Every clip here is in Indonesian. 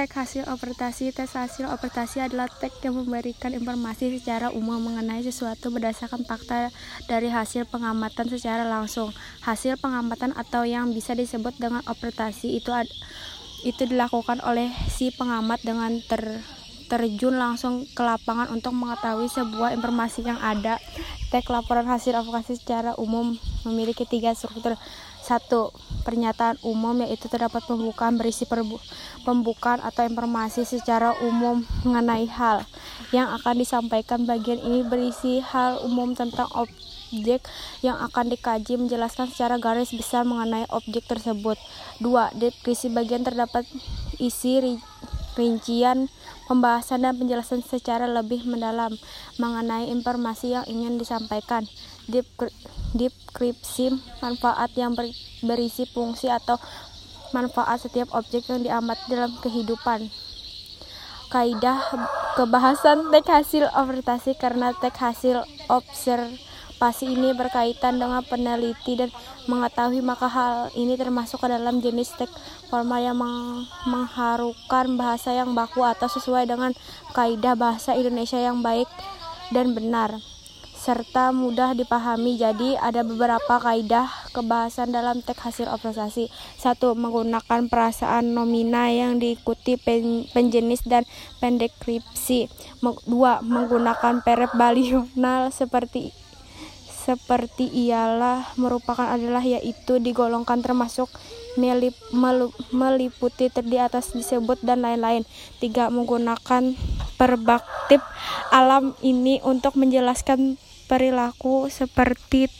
Teks hasil operasi Teks hasil operasi adalah teks yang memberikan informasi secara umum mengenai sesuatu berdasarkan fakta dari hasil pengamatan secara langsung. Hasil pengamatan atau yang bisa disebut dengan operasi itu itu dilakukan oleh si pengamat dengan ter terjun langsung ke lapangan untuk mengetahui sebuah informasi yang ada. Teks laporan hasil operasi secara umum memiliki tiga struktur. Satu, pernyataan umum yaitu terdapat pembukaan berisi pembukaan atau informasi secara umum mengenai hal yang akan disampaikan. Bagian ini berisi hal umum tentang objek yang akan dikaji menjelaskan secara garis besar mengenai objek tersebut. Dua, deskripsi bagian terdapat isi rincian pembahasan dan penjelasan secara lebih mendalam mengenai informasi yang ingin disampaikan. Deskripsi manfaat yang berisi fungsi atau manfaat setiap objek yang diamati dalam kehidupan. Kaidah kebahasan teks hasil observasi karena teks hasil observasi ini berkaitan dengan peneliti dan mengetahui maka hal ini termasuk ke dalam jenis teks formal yang meng mengharukan bahasa yang baku atau sesuai dengan kaidah bahasa Indonesia yang baik dan benar serta mudah dipahami. Jadi ada beberapa kaidah kebahasan dalam teks hasil observasi. Satu, menggunakan perasaan nomina yang diikuti pen, penjenis dan pendekripsi. Dua, menggunakan balional seperti seperti ialah merupakan adalah yaitu digolongkan termasuk melip, meliputi terdiri atas disebut dan lain-lain. Tiga menggunakan perspektif alam ini untuk menjelaskan perilaku seperti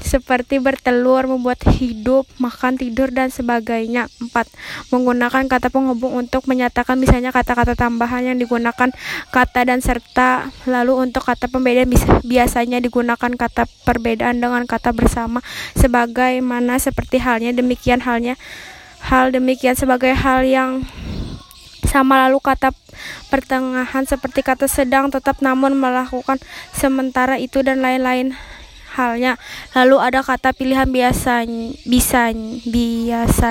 seperti bertelur, membuat hidup, makan, tidur, dan sebagainya. 4. Menggunakan kata penghubung untuk menyatakan misalnya kata-kata tambahan yang digunakan kata dan serta. Lalu untuk kata pembeda biasanya digunakan kata perbedaan dengan kata bersama sebagaimana seperti halnya demikian halnya hal demikian sebagai hal yang sama lalu kata pertengahan seperti kata sedang tetap namun melakukan sementara itu dan lain-lain halnya. Lalu ada kata pilihan biasa bisa biasa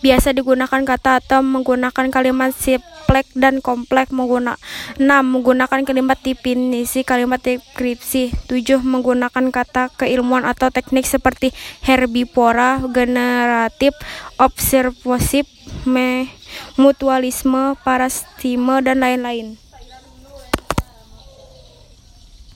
biasa digunakan kata atau menggunakan kalimat simplek dan kompleks menggunakan 6 menggunakan kalimat definisi kalimat deskripsi 7 menggunakan kata keilmuan atau teknik seperti herbivora generatif observasif mutualisme parastime dan lain-lain